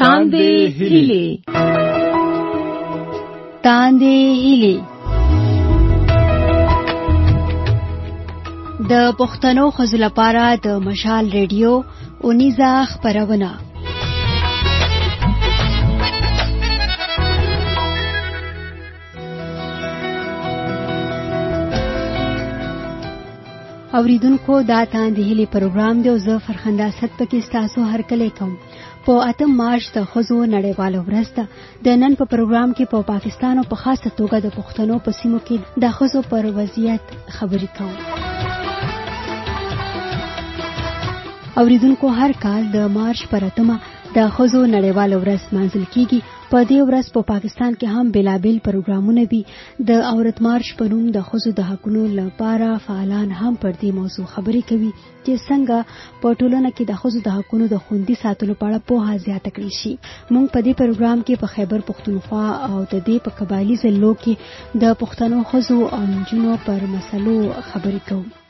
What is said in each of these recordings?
تاندې هیلې تاندې هیلې د پښتنو خزو لپاره د مشال ریډیو اونیزه خبرونه اوریدونکو دا تاند هلي پروګرام دی او زه فرخنده ست پکې تاسو هر کله کوم په اتم مارچ د ښځو نړیواله ورځ ده د نن په پروګرام کې په پاکستان او په خاصه توګه د پښتنو په سیمو کې د ښځو پر وضعیت خبرې کوو اوریدونکو هر کال د مارچ پر اتمه د ښځو نړیواله ورځ منځل کیږي په دې ورځ په پا پاکستان کې هم بلابل پروګرامونه وي د عورت مارچ په نوم د ښځو د حقونو لپاره فعالان هم پر دې موضوع خبرې کوي چې څنګه په ټولنه کې د ښځو د حقونو د خوندي ساتلو په اړه پوهه زیاته کړې شي موږ په دې پروګرام کې په خیبر پښتونخوا او د دې په قبایلي ضلعو کې د پښتنو ښځو او نجونو پر مسلو خبرې کوو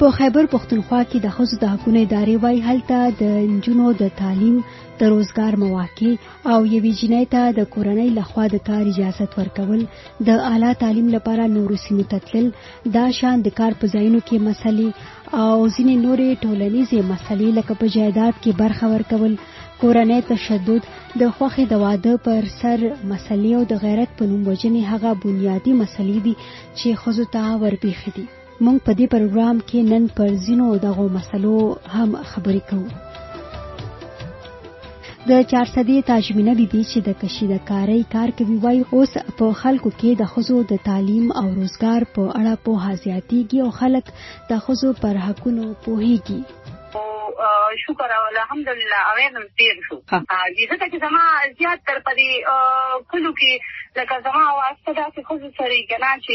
په خیبر پښتونخوا کې د ښځو د حقونو ادارې وایي هلته د نجونو د تعلیم د روزګار مواقع او یوې جینۍ ته د کورنۍ لخوا د کار اجازت ورکول د اعلی تعلیم لپاره نورو سیمو ته تلل دا شان د کار په ځایونو کې مسلې او ځینې نورې ټولنیزې مسلې لکه په جایداد کې برخه ورکول کورنۍ تشدد د خوخې د واده پر سر مسلې او د غیرت په نوم وژنې هغه بنیادي مسلې دي چې ښځو ته ورپېښې دي مونږ په دې پروګرام کې نن پر ځینو دغو مسلو هم خبرې کوو د چارسدې تاجمینه بیبي چې د کشیدکارۍ کار کوي وایي اوس په خلکو کې د ښځو د تعلیم او روزګار په اړه پوهه زیاتیږي او خلک د ښځو پر حقونو پوهیږي شکر او الحمدلله اویدم تیر شو ځکه چې زما زیات تر پدې کلو کې لکه زما واسطه داسې خو سره کنا چې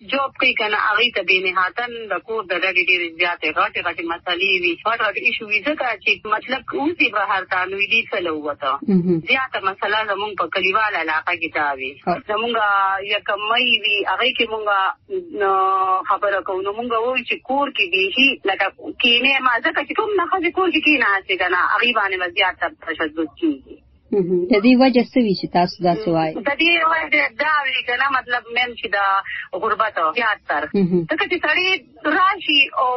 جاب کوي که نه، هغوی ته بې نهایتاً د کور د ډډې ډېرې زیاتې غټې غټې مسئلې وي، غټ غټ ایشو وي، ځکه چې مطلب وځي بهر ته، نو ایدی څه له ووته. زیاته مسئله زموږ په کلیواله علاقه کې دا وي، زموږ یکم مۍ وي، هغې کې موږ خبره کوو، نو موږ وایو چې کور کې بیخي لکه کېنې مه، ځکه چې کوم ښځې کور کې کېناستې که نه، هغوی باندې به زیات تشدد کېږي. د دې وجه څه وی چې تاسو دا سوای د دې وجه دا وی کنه مطلب مېم چې دا غربت او زیات تر څنګه چې سړی راشي او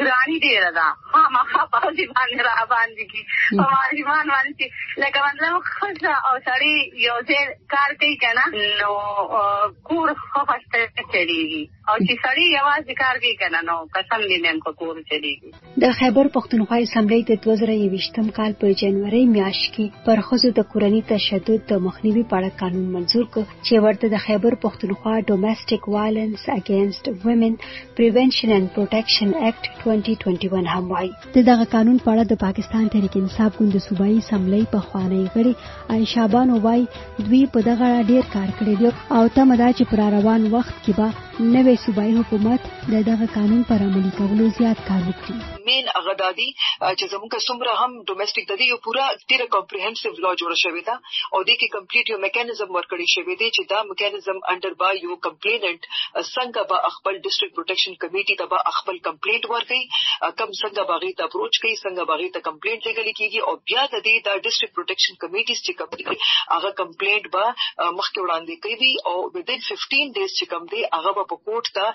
ګرانی دی راځه ها ما په دې باندې را باندې کی په مارجمان باندې لکه مطلب خزه او سړی یو ځای کار کوي کنه نو کور خو فسته چلیږي او چې سړی یوازې کار کوي کنه نو قسم دې نن په کور چلیږي د خیبر پښتونخوا اسمبلی د 2021 کال په جنوري میاشت کې پر خزو د کورنی تشدد د مخنیوي په اړه قانون منزور کړ چې ورته د خیبر پښتونخوا ډومېسټک وایلنس اگینست ویمن پریونشن اند پروټیکشن ایکټ 2021 هم وایي د دغه قانون په اړه د پاکستان تحریک انصاف ګوند د صوبایي اسمبلۍ پخوانۍ غړې عایشه بانو وایي دوی په دغه اړه ډیر کار کړی دی او تمه ده چې پر روان وخت کې به نوی صوبایي حکومت د دغه قانون پر عملي کولو زیات کار وکړي مین هغه دا دي چې زموږ څومره هم ډومېسټک د دې یو پوره ډیره کمپریهنسیو لا جوړه شوې ده او د کې کمپلیټ یو میکانیزم ورکړی شوی دی چې دا میکانیزم انډر با یو کمپلیننټ ډسټرکټ څنګه به خپل ډسټرکټ پروټيکشن کميټي ته به خپل کمپلينټ ورکوي کوم څنګه به هغوی ته اپروچ کوي څنګه به هغوی ته کمپلينټ ليږل کيږي او بيا د دې دا ډسټرکټ پروټيکشن کميټيز چې کوم دي هغه کمپلينټ به مخکې وړاندې کوي او ويدين 15 ډيز چې کوم دي هغه به په کورټ ته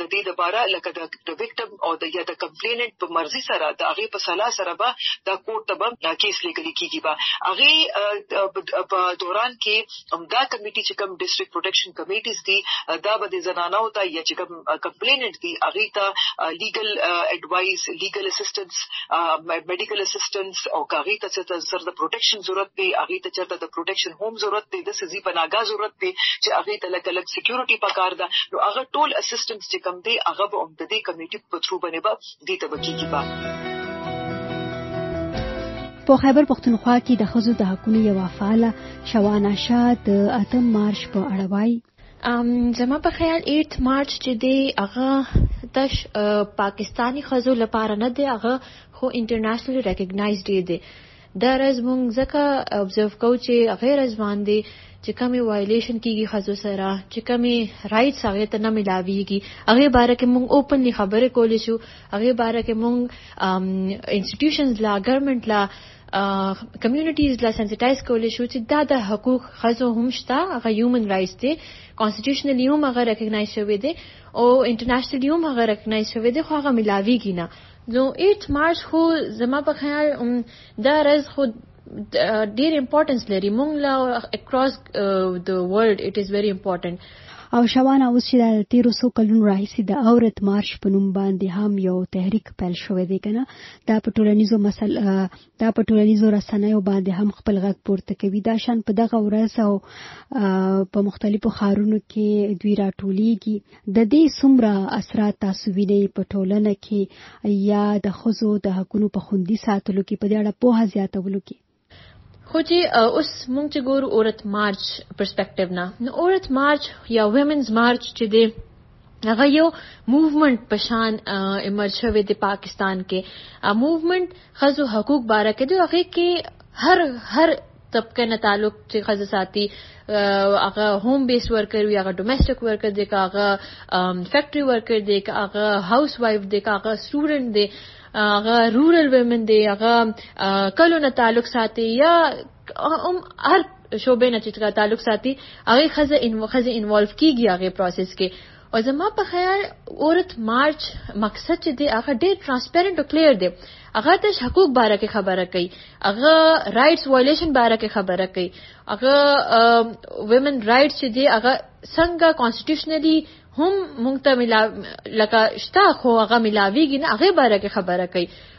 د دې لپاره لکه د ويکټم او د یا د کمپليننټ په مرضي سره د هغه په صلاح سره به دا کورټ ته به کيس ليږل کيږي به هغه په دوران کې همدا کمېټي چې کوم ډسټرکټ پروټيکشن کمېټيز دي دا به د زنانو ته یا چې کوم کمپلیننټ دي هغوی ته لیګل اډوایس، لیګل اسسټنس، میډیکل اسسټنس او که هغوی ته چېرته سره د پروټيکشن ضرورت دی، هغوی ته چېرته د پروټيکشن هوم ضرورت دی، داسې ځای پناهګاه ضرورت دی چې هغوی ته لږ لږ سکیورټي پکار ده نو هغه ټول اسسټنس چې کوم دی هغه به هم د دې کمېټي په ترو باندې به دې ته به کېږي با. په خیبر پښتونخوا کې د ښځو د حقونو یوه فعاله شوانه شاه د اتم مارش په اړه وایي زما په خیال 8 مارچ چې دی هغه تش پاکستانی خزو لپاره نه دی هغه خو انټرنیشنل ریکګنایز ډی دی دا راز مونږ ځکه ابزرو کوو چې هغه راز باندې چې کومې وایلیشن کیږي ښځو سره چې کومې رایټس هغې ته نه ملاویږي هغې باره کې مونږ اوپنلی خبرې کولی شو هغې باره کې مونږ انسټیټیوشنز لا ګورنمنټ لا کمیونټیز لا سنسټایز کولی شو چې دا د حقوق ښځو هم شته هغه هیومن رایټس دی کانسټیټیوشنلی هم هغه ریکګنایز شوی دی او انټرنیشنلی هم هغه ریکګنایز شوی دی خو هغه ملاویږي نه نو ایټ مارچ خو زما په خیال دا رز خو ډیر امپورټنس لري مونږ لا اکراس د ورلد اټ از ویری امپورټنت او شوانه اوس چې د تیرو څو کلونو راهیسې د اورت مارش په نوم باندې هم یو تحریک پیل شوی دی کنه دا په ټولنیزو مسل دا په ټولنیزو رسنیو باندې هم خپل غږ پورته کوي دا شان په دغه ورځ او په مختلفو ښارونو کې دوی راټولیږي د دې څومره اثرات تاسو وینئ په ټولنه کې یا د ښځو د حقونو په خوندي ساتلو کې په دې اړه پوهه زیاتولو کې خو چې اوس مونږ چې ګورو عورت مارچ پرسپیکټیو نه نو عورت مارچ یا ویمنز مارچ چې دی هغه یو موومنټ په شان ایمرج شوی دی پاکستان کې ا موومنټ خزو حقوق باره کې دی هغه کې هر هر طبقه نه تعلق چې خزه ساتي هغه هوم بیس ورکر وي هغه ډومېسټک ورکر دی که هغه فیکټري ورکر دی که هغه هاوس وایف دی که هغه سټوډنټ دی هغه رورل ویمن دی هغه کلو نه تعلق ساتي یا هم هر شوبې نه چې تعلق ساتي هغه خزه ان خزه انوالو کیږي هغه پروسس کې او زما په خیال اورت مارچ مقصد چې دی هغه ډیر ترانسپیرنت او کلیر دی هغه د حقوق باره کې خبره کوي هغه رائټس وایلیشن باره کې خبره کوي هغه ویمن رائټس چې دی هغه څنګه کانسټیټیوشنلی هم مونږ ته ملا لکه شته خو هغه ملاویږي نه هغه باره کې خبره کوي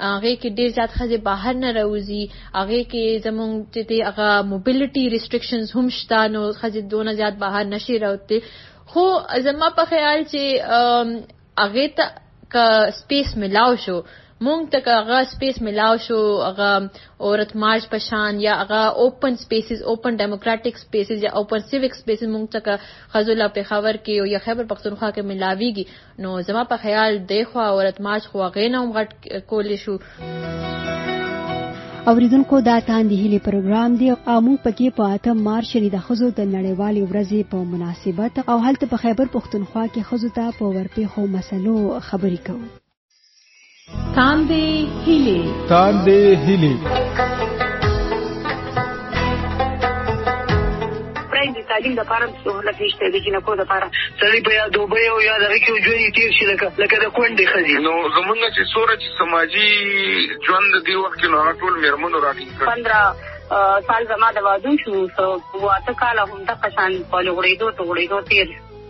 هغې کې ډیر زیات ښځې بهر نه راوځي هغې کې زمونږ چې دی هغه موبیلیټي ریسټریکشنز هم شته نو ښځې دونه زیات بهر نشي راوتي خو زما په خیال چې هغې ته که سپیس ملاو شو مونږ ته که هغه سپیس ملاو شو هغه عورت مارچ په شان یا هغه اوپن سپیسز اوپن ډیموکراټیک سپیسز یا اوپن سیویک سپیسز مونږ ته که خزو لا پیښور کې او یا خیبر پختونخوا کې ملاویږي نو زما په خیال دی خو عورت مارچ خو هغې نه هم غټ کولی شو اوریدونکو دا تاندې هلي پروګرام دی او موږ پکې په اته مارچ یعنې د ښځو د نړیوالې ورځې په مناسبت او هلته په خیبر پښتونخوا کې ښځو ته په ورپېښو مسلو خبرې کوو تاندې هلي تاندې هلي تعلیم د پاره سہولت نشته د جنکو د پاره سړی په یاد وبې او یاد هغه کې ژوند تیر شي لکه لکه د کونډې خزي نو زمونږ چې سوره چې سماجی ژوند دی وخت کې نو ټول میرمنو راټینګ کړ 15 سال زما د وادو شو سو واته کال هم د قشان په لوړېدو ته وړېدو تیر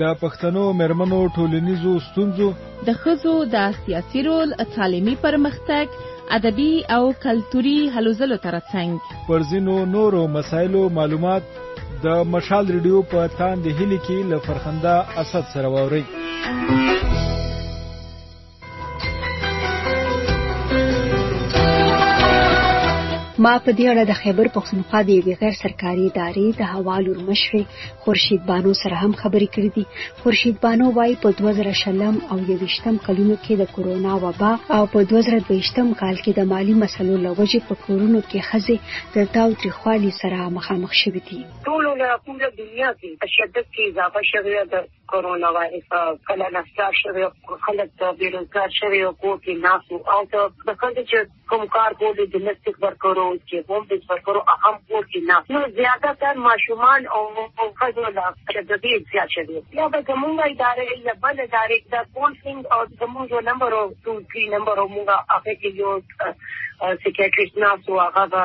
د پښتنو مېرمنو ټولنیزو ستونزو، د ښځو د سیاسي رول، تعلیمي پرمختګ، ادبي او کلتوري هلو ځلو تر څنګ، پر ځینو نورو مسایلو معلومات د مشال ریډیو په تاند هیلي کې له فرخنده اسد سره واورئ. ما په دې اړه د خیبر پښتونخوا د یوې غیر سرکاري ادارې د هوا لور مشرې خورشید بانو سره هم خبرې کړې دي خورشید بانو وايي په 2020 او 2020م کلونو کې د کورونا وبا او په 2022م کال کې د مالی مسلو لوجې په کورونو کې خزه د تاو تریخوالي سره مخامخ شوې دي ټول له پوره دنیا کې تشدد کې اضافه شوې ده کرونا وایرس کله نشته شوی او خلک ته بې روزګار شوی او کور کې ناس او ته د خلک چې کوم کار کولی د لستیک ورکرو چې کوم د ورکرو اهم کور کې ناس نو زیاته تر ماشومان او خځو لا شددي زیات شوی یا به زمونږ ادارې یا بل ادارې د کونسلینګ او زمونږ نمبر او 2 3 نمبر او موږ هغه کې یو سیکریټریست ناس او هغه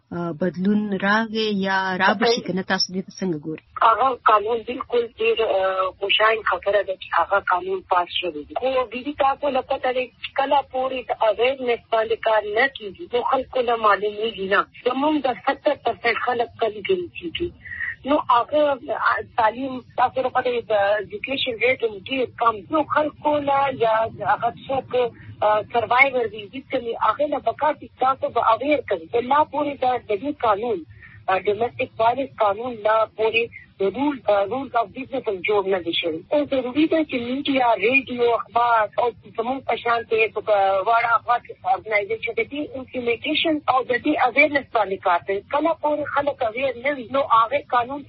بدلون راغی یا را بشي کنه تاسو دې څنګه ګوري هغه قانون بالکل ډیر خوشاین خبره ده چې هغه قانون پاس شوی دی خو بیبي تاسو له پته لري کله پورې د اویر نس باندې کار نه کیږي نو خلکو له معلومیږي نه زموږ د 70% خلک کلی ګرځي کیږي نو هغه تعلیم تاسو لپاره د ایجوکیشن ریټ هم ډیر کم نو خلکو لا یا هغه څوک سروایور وي هیڅ کله هغه نه بکا چې تاسو به اویر کړئ د لا پورې د دې قانون ډومېسټک وایلنس قانون لا پورې رول رول اف بزنس هم جوړ نه دي شوي او ضروري ده چې میډیا ریډیو اخبار او زموږ په شان کې په واړه افغان ارګنایزیشن د دې انفارمیشن او د دې اویرنس باندې کار کوي کله پورې خلک اویر نه وي نو هغه قانون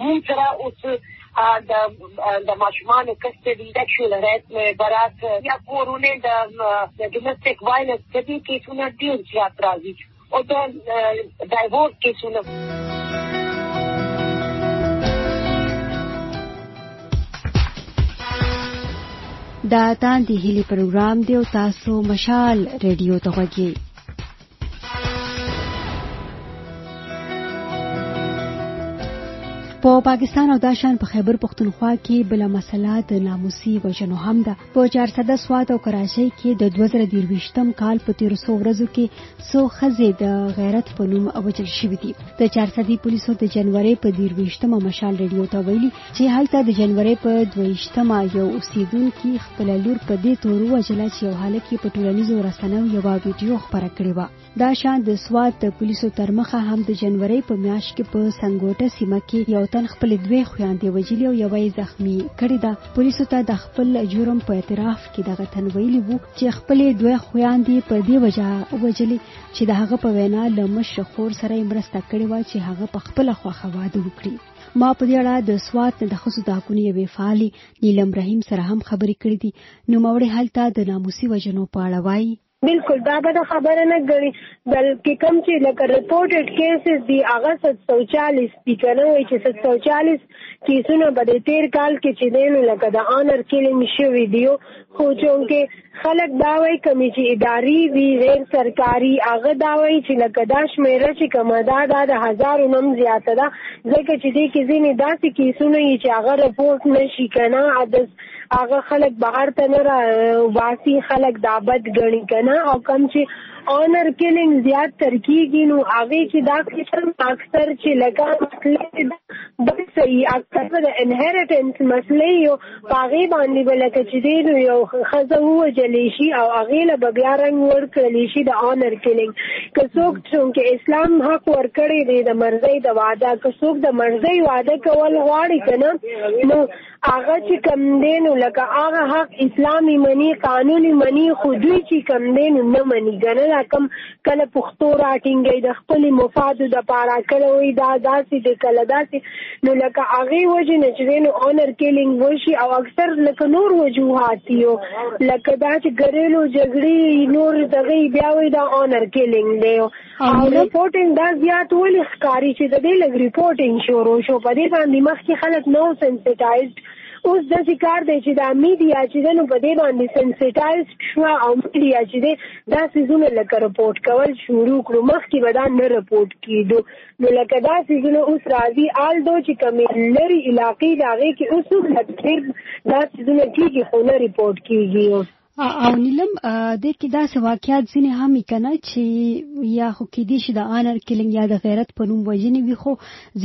مونږ سره اوس د د ماشومانو کسټډي سیکشوال هراسمنټ برات یا کورونې د ډومېسټک وایلنس د دې کیسونه ډیر زیات راځي او د ډایورس کیسونه دا تاندې هلي پروګرام دی او تاسو مشال ریډیو ته غوږی په پاکستان او داشان په خیبر پښتونخوا کې بل مسله د ناموسي وژنو هم ده په چارسده سوات او کراچۍ کې د 2023م کال په 1300 ورځو کې څو خزې د غیرت په نوم وژل شوې دي د چارسدي پولیسو د جنوري په 23مه مشال ریډیو ته ویلي چې هلته د جنورۍ په دوه ویشتمه یو اوسېدونکي خپله لور په دې تور ووژله چې یو هلک یې په ټولنیزو رسنیو یوه ویډیو خپره کړې وه دا شان د سوات د پولیسو تر مخه هم د جنورۍ په میاشت کې په سنګوټه سیمه کې یو تن خپلې دوې خویندې وژلي او یوه یې زخمي کړې ده پولیسو ته د خپل جرم په اعتراف کې دغه تن ویلي وو چې خپلې دوې خویندې په دې وجه وژلې چې د هغه په وینا له مشر خور سره یې مرسته کړې وه چې هغه په خپله خوښه واده وکړي ما په دې اړه د سوات نه د ښځو د حقونو یوې فعالې نیلم رحیم سره هم خبرې کړې دي نوموړې هلته د ناموسي وژنو په اړه وایي بالکل دا به د خبره نه ګڼي بلکې کوم چې لکه رپورټډ کیسز دي هغه 740 دي که نه وایي چې 740 کیسونه به د تیر کال کې چې دی نو لکه د آنر کیلینګ شوي دي خو چونکې خلک دا وایي کومې چې اداري دي غیر سرکاري هغه دا وایي چې لکه دا شمیره چې کومه ده دا د هزارو نه هم زیاته ده ځکه چې دې کې ځینې داسې کیسونه یي چې هغه رپورټ نه شي که نه هغه خلک بهر ته نه راوباسي خلک دا بد ګڼي که نه او کوم چې اونر کلینګ زیات تر کیږي نو هغه کې دا قسم اکثر چې لکه مسله ده بل صحیح اکثر د انهریټنس مسله یو په هغې باندې به لکه چې دی نو یو ښځه ووژل شي او هغې له به بیا رنګ ورکړل شي د آنر کلینګ که څوک چونکې اسلام حق ورکړی دی د مرزۍ د واده که څوک د مرزۍ واده کول غواړي که نه نو هغه چې کم دی نو لکه هغه حق اسلامي مني قانوني مني خو دوی چې کم دی نو نه مني ګنه دا کم کله پښتو راټینګوي د خپل مفاد د پاره کله وي دا داسې د کله داسې نو لکه هغه وجه نه چې نو اونر کیلینګ وشي او اکثر لکه نور وجوهات یو لکه دا چې ګریلو جګړې نور دغه بیا وي دا اونر کیلینګ دی او ریپورتینګ دا زیات ولې ښکاری چې د دې لګ ریپورتینګ شروع شو په دې باندې مخکې خلک نو سنسټایزډ اوس د ذکر دی چې دا میډیا چې نو په دې باندې سنسټایز شو او میډیا چې دا څیزونه لکه رپورټ کول شروع کړو مخکې به دا نه رپورټ کیدو نو لکه دا څیزونه اوس راځي آل دو چې کوم لري علاقې دا غي کې اوس هم لکثیر دا څیزونه کیږي خو نه رپورټ کیږي او نیلم د کې داسې واقعیات ځینې هم کنه چې یا خو کې دي چې د آنر کلینګ یا د غیرت په نوم وژنې وي خو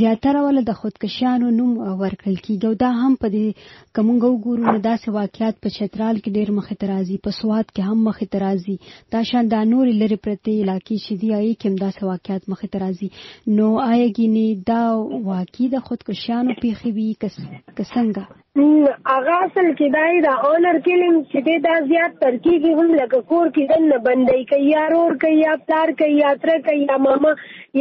زیاتره ول د خودکشانو نوم ورکړل کیږي دا هم په دې که موږ وګورو نو داسې واقعات په چترال کې ډېر مخې ته راځي، په سوات کې هم مخې ته راځي، دا شان دا نورې لرې پرتې علاقې چې دي هغې کې هم داسې واقعات مخې ته راځي، نو آیا ګینې دا واقعي د خودکشیانو پېښې وي که څنګه؟ هغه اصل کې دا یې دا اونر کیلینګ چې دی دا زیات تر کېږي هم لکه کور کې دننه بندۍ کوي یا رور کوي یا پلار کوي یا تره کوي یا ماما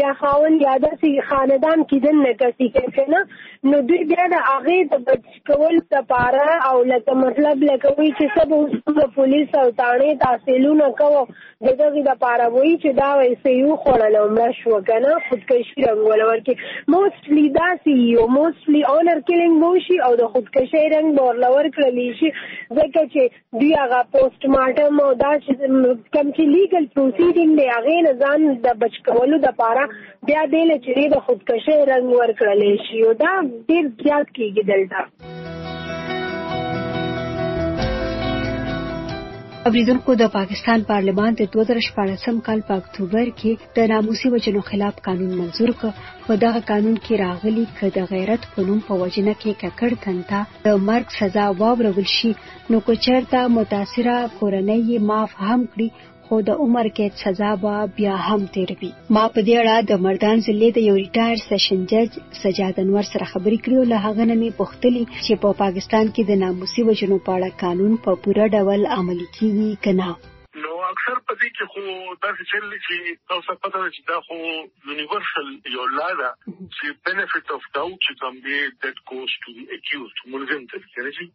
یا خاوند یا داسې خاندان کې دننه کسي کوي که نه نو دوی بیا د هغې د بچ کول لپاره او لکه مطلب لکه وایي چې څه به وسوله پولیس او تاڼې تحصیلونه کوو د دغې دپاره وایي چې دا وایي څه یې وخوړله او مړه شوه که نه خودکشي رنګ وله ورکړي موسټلي داسې یي او موسټلي اونر کلینګ به وشي او د خودکشۍ رنګ به ورله ورکړلی شي ځکه چې دی هغه پوسټ مارټم او دا چې کم چې لیګل پروسیډینګ دی هغه نه ځان د بچ کولو د پاره بیا دی له چې د خودکشي رنگ ورکړل شي او دا ډیر زیات کیږي دلته اوریدونکو د پاکستان پارلمان د 2014 کال په اکتوبر کې د ناموسي وجنو خلاف قانون منزور کړ په دغه قانون کې راغلي چې د غیرت په نوم په وجنه کې ککړ تنتا د مرګ سزا واورول شي نو که چېرته متاثره کورنۍ یې معاف هم کړي خو د عمر قید سزا به بیا هم تیروي ما په دې اړه د مردان ضلع د یو ریټایر سیشن جج سجاد انور سره خبرې کړې او له هغه نه مې پوښتلي چې په پاکستان کې د ناموسي وژنو په اړه قانون په پوره ډول عملي کیږي که نه نو اکثر په دې کې خو داسې چل دی چې تاسو پته ده چې دا خو یونیورسل یو لا ده چې بینیفټ اف ډاوټ چې کوم دی دیټ ګوز ټو دی اکیوزډ ملزم ته کېږي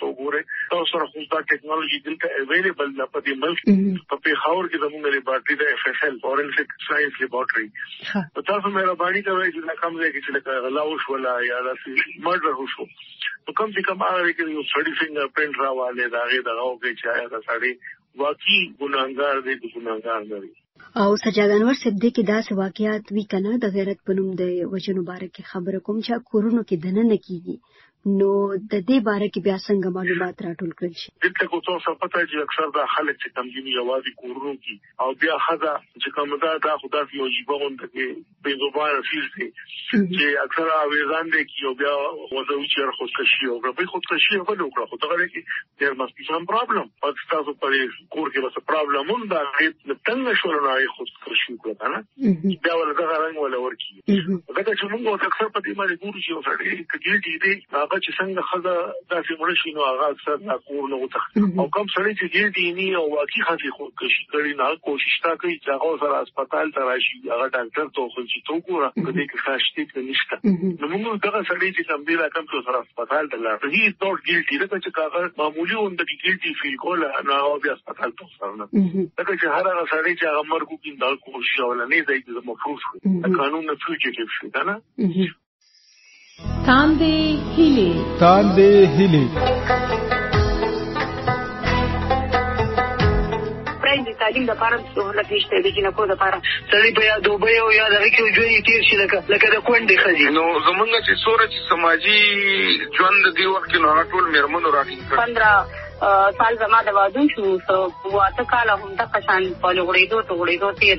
ته وګوره دا سره خو دا ټیکنالوژي دلته اویلیبل ده په دې ملک په پیښور کې زموږ لیبارټري د اف اف ال فورنسیک ساينس لیبارټري په تاسو مهرباني کوي چې دا کوم ځای کې چې لکه غلا وشو لا یا د مرډر وشو نو کوم چې کوم هغه کې یو سړی څنګه پرنټ راواله دا غي دغه او کې چې دا سړی واقعي ګناګار دی ګناګار نه دی او سجاد انور صاحب دې کې داسې واقعیات وی کنه د غیرت په نوم د وجه مبارک خبره کوم چې کورونو کې دنه نه کیږي نو د دې باره کې بیا څنګه معلومات راټول کړل شي دلته کو څو څه پته چې اکثر دا خلک چې کم دي یوازې کورونو کې او بیا خزه چې کوم دا دا خدا سي یو جيبه غونډه کې په زبان فیل دي چې اکثر اویزان دي کې او بیا وځو چې خودکشي او بیا خودکشي په لوکړه خو دا لري There must be some problem. پس تاسو په کور کې وسه پرابلم هم دا غیب د تنګ شول نه غي خود کړ شو کړه نه دا ول دغه رنګ ول ورکی دا چې موږ او اکثر په دې باندې ګورو چې وسړي کډي دي دي هغه چې څنګه خزه داسې مړ شي نو هغه اکثر دا کور نه وته او کم سړی چې دې دي نه او واقعي خزي خو کشي کړي نه کوشش تا کوي چې هغه سره هسپتال ته راشي هغه ډاکټر ته خو چې تو ګوره په دې کې خاشتي کې نشته نو موږ دغه سړی چې کوم دی راکم ته سره هسپتال ته لاړ هی از نوټ ګیلټي دا چې هغه معمولی اون د ګیلټي فیل کوله نو هغه بیا هسپتال ته سره نه دا چې هر هغه سړی چې هغه مرګ کوي دا کوشش ولنه دی چې مفروض قانون نه فیوجټیو شي دا نه تاندې هلي تاندې هلي تعلیم د پاره سہولت نشته د جنکو د پاره سړی په یا دوبه او یا د کې ژوند تیر شي لکه لکه د کونډې خزي نو زمونږ چې سوره چې سماجی ژوند دی وخت کې نو ټول مرمنو راټینګ کړ 15 سال زما د وادو شو سو واته کال هم د پشان په لغړېدو ټغړېدو تیر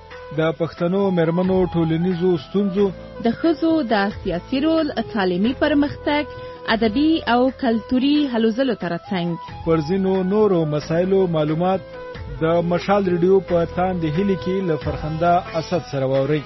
د پښتنو مېرمنو ټولنیزو ستونزو، د ښځو د سیاسي رول، تعلیمي پرمختګ، ادبي او کلتوري هلو ځلو تر څنګ پر ځینو نورو مسایلو معلومات د مشال ریډیو په تاند هیلي کې له فرخنده اسد سره واورئ.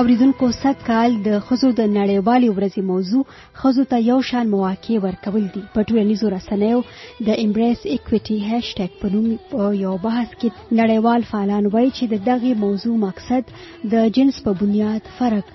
اوریدونکو سږ کال د ښځو د نړیوالې ورځې موضوع ښځو ته یو شان مواقع ورکول دي په ټولنیزو رسنیو د امبریس ایکویټي هشټګ په نوم په یو بحث کې نړیوال فعالان وایي چې د دغې موضوع مقصد د جنس په بنیاد فرق